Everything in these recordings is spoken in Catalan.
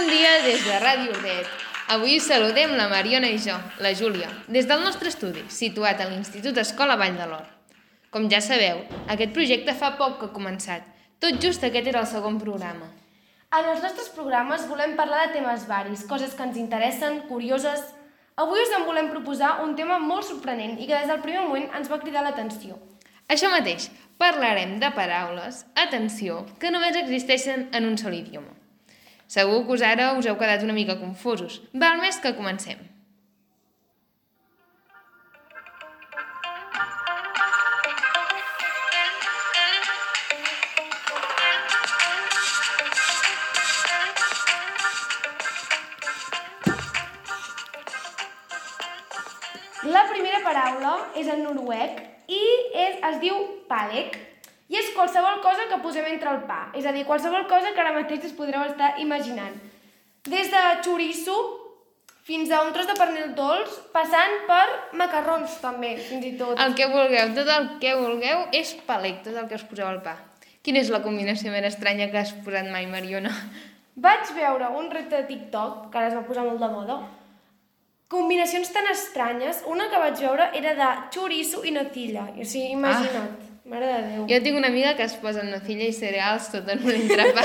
Bon dia des de Ràdio Ordet. Avui saludem la Mariona i jo, la Júlia, des del nostre estudi, situat a l'Institut Escola Vall de l'Or. Com ja sabeu, aquest projecte fa poc que ha començat. Tot just aquest era el segon programa. En els nostres programes volem parlar de temes varis, coses que ens interessen, curioses... Avui us en volem proposar un tema molt sorprenent i que des del primer moment ens va cridar l'atenció. Això mateix, parlarem de paraules, atenció, que només existeixen en un sol idioma. Segur que us ara us heu quedat una mica confusos. Val més que comencem. La primera paraula és en noruec i és, es diu palek i és qualsevol cosa que posem entre el pa, és a dir, qualsevol cosa que ara mateix us podreu estar imaginant. Des de xoriço fins a un tros de pernil dolç, passant per macarrons també, fins i tot. El que vulgueu, tot el que vulgueu és palec, tot el que us poseu al pa. Quina és la combinació més estranya que has posat mai, Mariona? Vaig veure un repte de TikTok, que ara es va posar molt de moda, combinacions tan estranyes. Una que vaig veure era de xoriço i natilla. O sigui, imagina't. Ah. Mare de Déu. Jo tinc una amiga que es posa nocilla i cereals tot en un entrepà.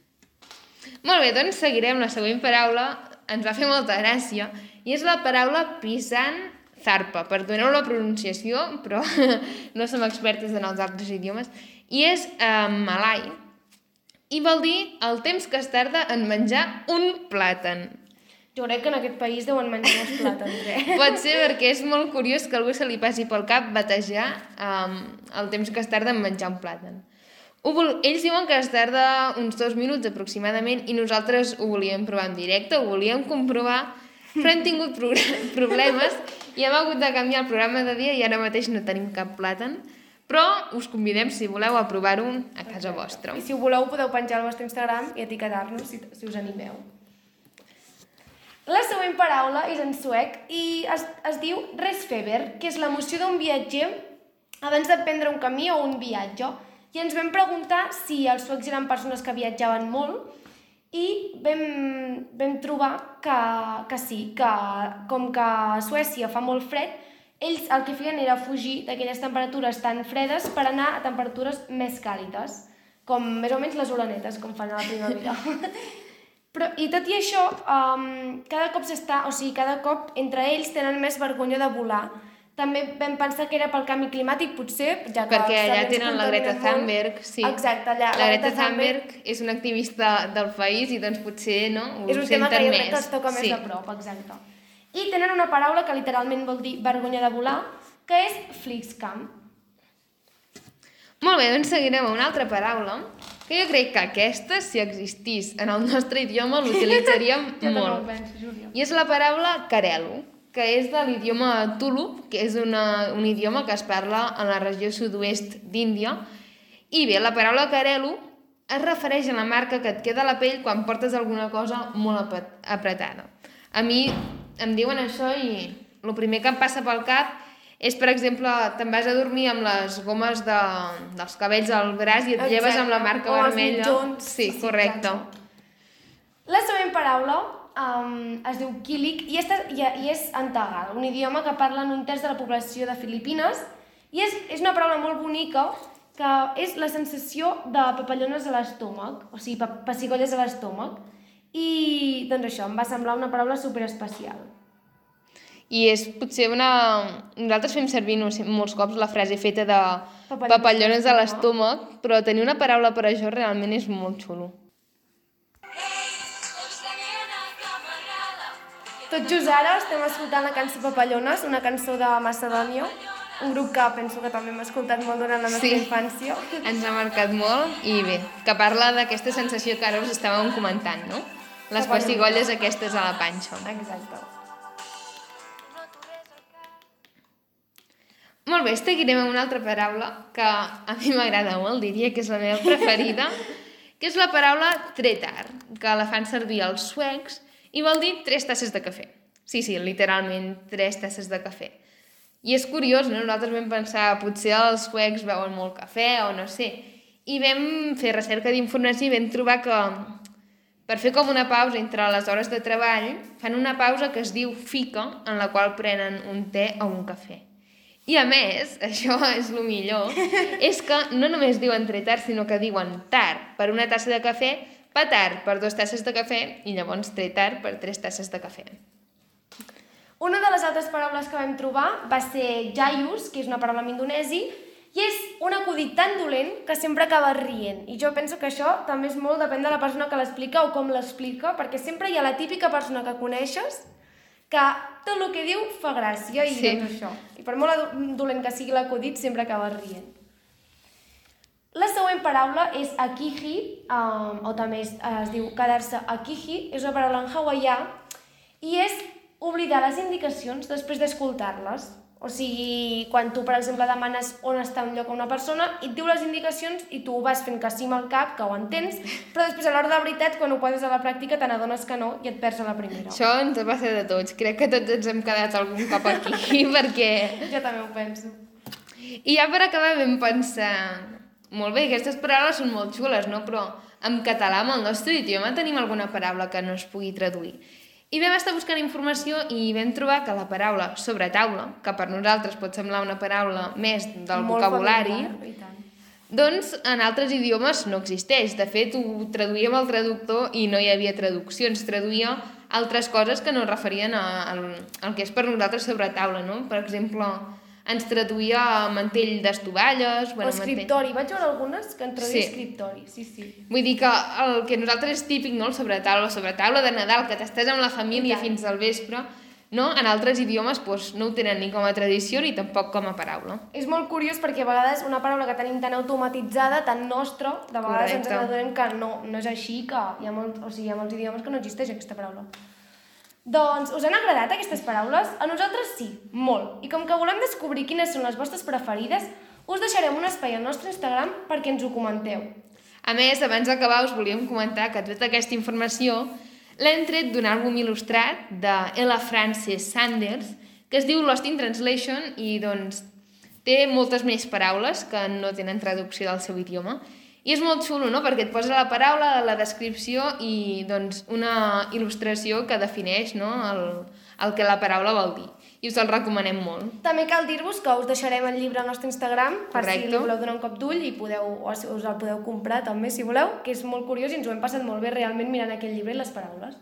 Molt bé, doncs seguirem la següent paraula. Ens va fer molta gràcia. I és la paraula pisant zarpa. Perdoneu la pronunciació, però no som expertes en els altres idiomes. I és eh, malai. I vol dir el temps que es tarda en menjar un plàtan. Jo crec que en aquest país deuen menjar molts plàtans, eh? Pot ser perquè és molt curiós que algú se li passi pel cap batejar um, el temps que es tarda en menjar un plàtan. Ho vol... Ells diuen que es tarda uns dos minuts aproximadament i nosaltres ho volíem provar en directe, ho volíem comprovar, però hem tingut pro problemes i hem hagut de canviar el programa de dia i ara mateix no tenim cap plàtan, però us convidem, si voleu, a provar-ho a casa vostra. I si ho voleu podeu penjar al vostre Instagram i etiquetar-nos si, si us animeu. La següent paraula és en suec i es, es diu resfeber, que és l'emoció d'un viatger abans de prendre un camí o un viatge. I ens vam preguntar si els suecs eren persones que viatjaven molt i vam, vam trobar que, que sí, que com que a Suècia fa molt fred, ells el que feien era fugir d'aquelles temperatures tan fredes per anar a temperatures més càlides, com més o menys les olanetes, com fan a la primavera. Però, I tot i això, um, cada cop s'està, o sigui, cada cop entre ells tenen més vergonya de volar. També vam pensar que era pel canvi climàtic, potser, ja que... Perquè allà tenen la Greta Thunberg, sí. Exacte, allà. La, Greta, Greta Thunberg, Thunberg és una activista del país i doncs potser, no, ho És un tema que jo crec que es toca més sí. a prop, exacte. I tenen una paraula que literalment vol dir vergonya de volar, que és flixcam. Molt bé, doncs seguirem amb una altra paraula, que jo crec que aquesta, si existís en el nostre idioma, l'utilitzaríem molt. Jo penso. I és la paraula carelo, que és de l'idioma Tulu, que és una, un idioma que es parla en la regió sud-oest d'Índia. I bé, la paraula carelo es refereix a la marca que et queda a la pell quan portes alguna cosa molt apretada. A mi em diuen això i el primer que em passa pel cap és, per exemple, te'n vas a dormir amb les gomes de, dels cabells al braç i et Exacte. lleves amb la marca O vermella. mitjons. Sí, correcte. exacte. La següent paraula um, es diu kílic i, esta, i, i és en tagal, un idioma que parlen un terç de la població de Filipines i és, és una paraula molt bonica que és la sensació de papallones a l'estómac, o sigui, pa pessigolles a l'estómac. I doncs això, em va semblar una paraula super especial. I és potser una... Nosaltres fem servir no sé, molts cops la frase feta de Papallones papallones a l'estómac, però tenir una paraula per això realment és molt xulo. Tot just ara estem escoltant la cançó Papallones, una cançó de Macedònia, un grup que penso que també hem escoltat molt durant la nostra Sí. infància. Ens ha marcat molt i bé, que parla d'aquesta sensació que ara us estàvem comentant, no? Les pessigolles aquestes a la panxa. Exacte. Molt bé, seguirem amb una altra paraula que a mi m'agrada molt, diria que és la meva preferida, que és la paraula tretar, que la fan servir els suecs i vol dir tres tasses de cafè. Sí, sí, literalment, tres tasses de cafè. I és curiós, no? Nosaltres vam pensar, potser els suecs beuen molt cafè o no sé. I vam fer recerca d'informació i vam trobar que Per fer com una pausa entre les hores de treball, fan una pausa que es diu fica, en la qual prenen un te o un cafè. I a més, això és el millor, és que no només diuen tre tard, sinó que diuen tard per una tassa de cafè, pa tard per dues tasses de cafè i llavors tre tard per tres tasses de cafè. Una de les altres paraules que vam trobar va ser jayus, que és una paraula en indonesi, i és un acudit tan dolent que sempre acaba rient. I jo penso que això també és molt depèn de la persona que l'explica o com l'explica, perquè sempre hi ha la típica persona que coneixes que tot el que diu fa gràcia i Sí. doncs això. I per molt dolent que sigui l'acudit, sempre acaba rient. La següent paraula és akihi, um, o també es, es diu quedar-se akihi, és una paraula en hawaià, i és oblidar les indicacions després d'escoltar-les. O sigui, quan tu, per exemple, demanes on està un lloc a una persona, i et diu les indicacions i tu ho vas fent que sí amb el cap, que ho entens, però després a l'hora de veritat, quan ho poses a la pràctica, te n'adones que no i et perds a la primera. Això ens ha passat a tots. Crec que tots ens hem quedat algun cop aquí, perquè... Jo també ho penso. I ja per acabar vam pensar... Molt bé, aquestes paraules són molt xules, no? Però en català, amb el nostre idioma, tenim alguna paraula que no es pugui traduir. I vam estar buscant informació i vam trobar que la paraula sobretaula, que per nosaltres pot semblar una paraula més del Molt vocabulari, familiar, doncs en altres idiomes no existeix. De fet, ho traduïem al traductor i no hi havia traduccions. Traduïa altres coses que no es referien a, al, al que és per nosaltres sobre taula, no? Per exemple, ens traduïa mantell d'estovalles... o escriptori. Vaig veure algunes que en traduïa Sí. escriptori. Sí, sí. Vull dir que el que nosaltres és típic, no? El sobretaula, sobretaula de Nadal, que t'estàs amb la família tant. fins al vespre, no? En altres idiomes doncs, no ho tenen ni com a tradició ni tampoc com a paraula. És molt curiós perquè a vegades una paraula que tenim tan automatitzada, tan nostra, de vegades ens Correcte. adonem que no, no és així, que hi ha, molt, o sigui, hi ha molts idiomes que no existeix aquesta paraula. Doncs, us han agradat aquestes paraules? A nosaltres sí, molt. I com que volem descobrir quines són les vostres preferides, us deixarem un espai al nostre Instagram perquè ens ho comenteu. A més, abans d'acabar us volíem comentar que tota aquesta informació l'hem tret d'un àlbum il·lustrat de Ella Frances Sanders que es diu Lost in Translation i doncs té moltes més paraules que no tenen traducció del seu idioma i és molt xulo, no?, perquè et posa la paraula, la descripció i doncs una il·lustració que defineix no? el, el que la paraula vol dir. I us el recomanem molt. També cal dir-vos que us deixarem el llibre al nostre Instagram per si Correcte. li voleu donar un cop d'ull i podeu, o si us el podeu comprar també si voleu, que és molt curiós i ens ho hem passat molt bé realment mirant aquell llibre i les paraules.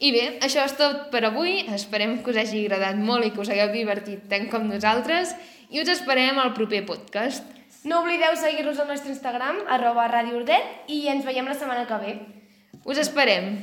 I bé, això és tot per avui. Esperem que us hagi agradat molt i que us hagueu divertit tant com nosaltres i us esperem al proper podcast. No oblideu seguir-nos al nostre Instagram, arroba Radio Urdet, i ens veiem la setmana que ve. Us esperem!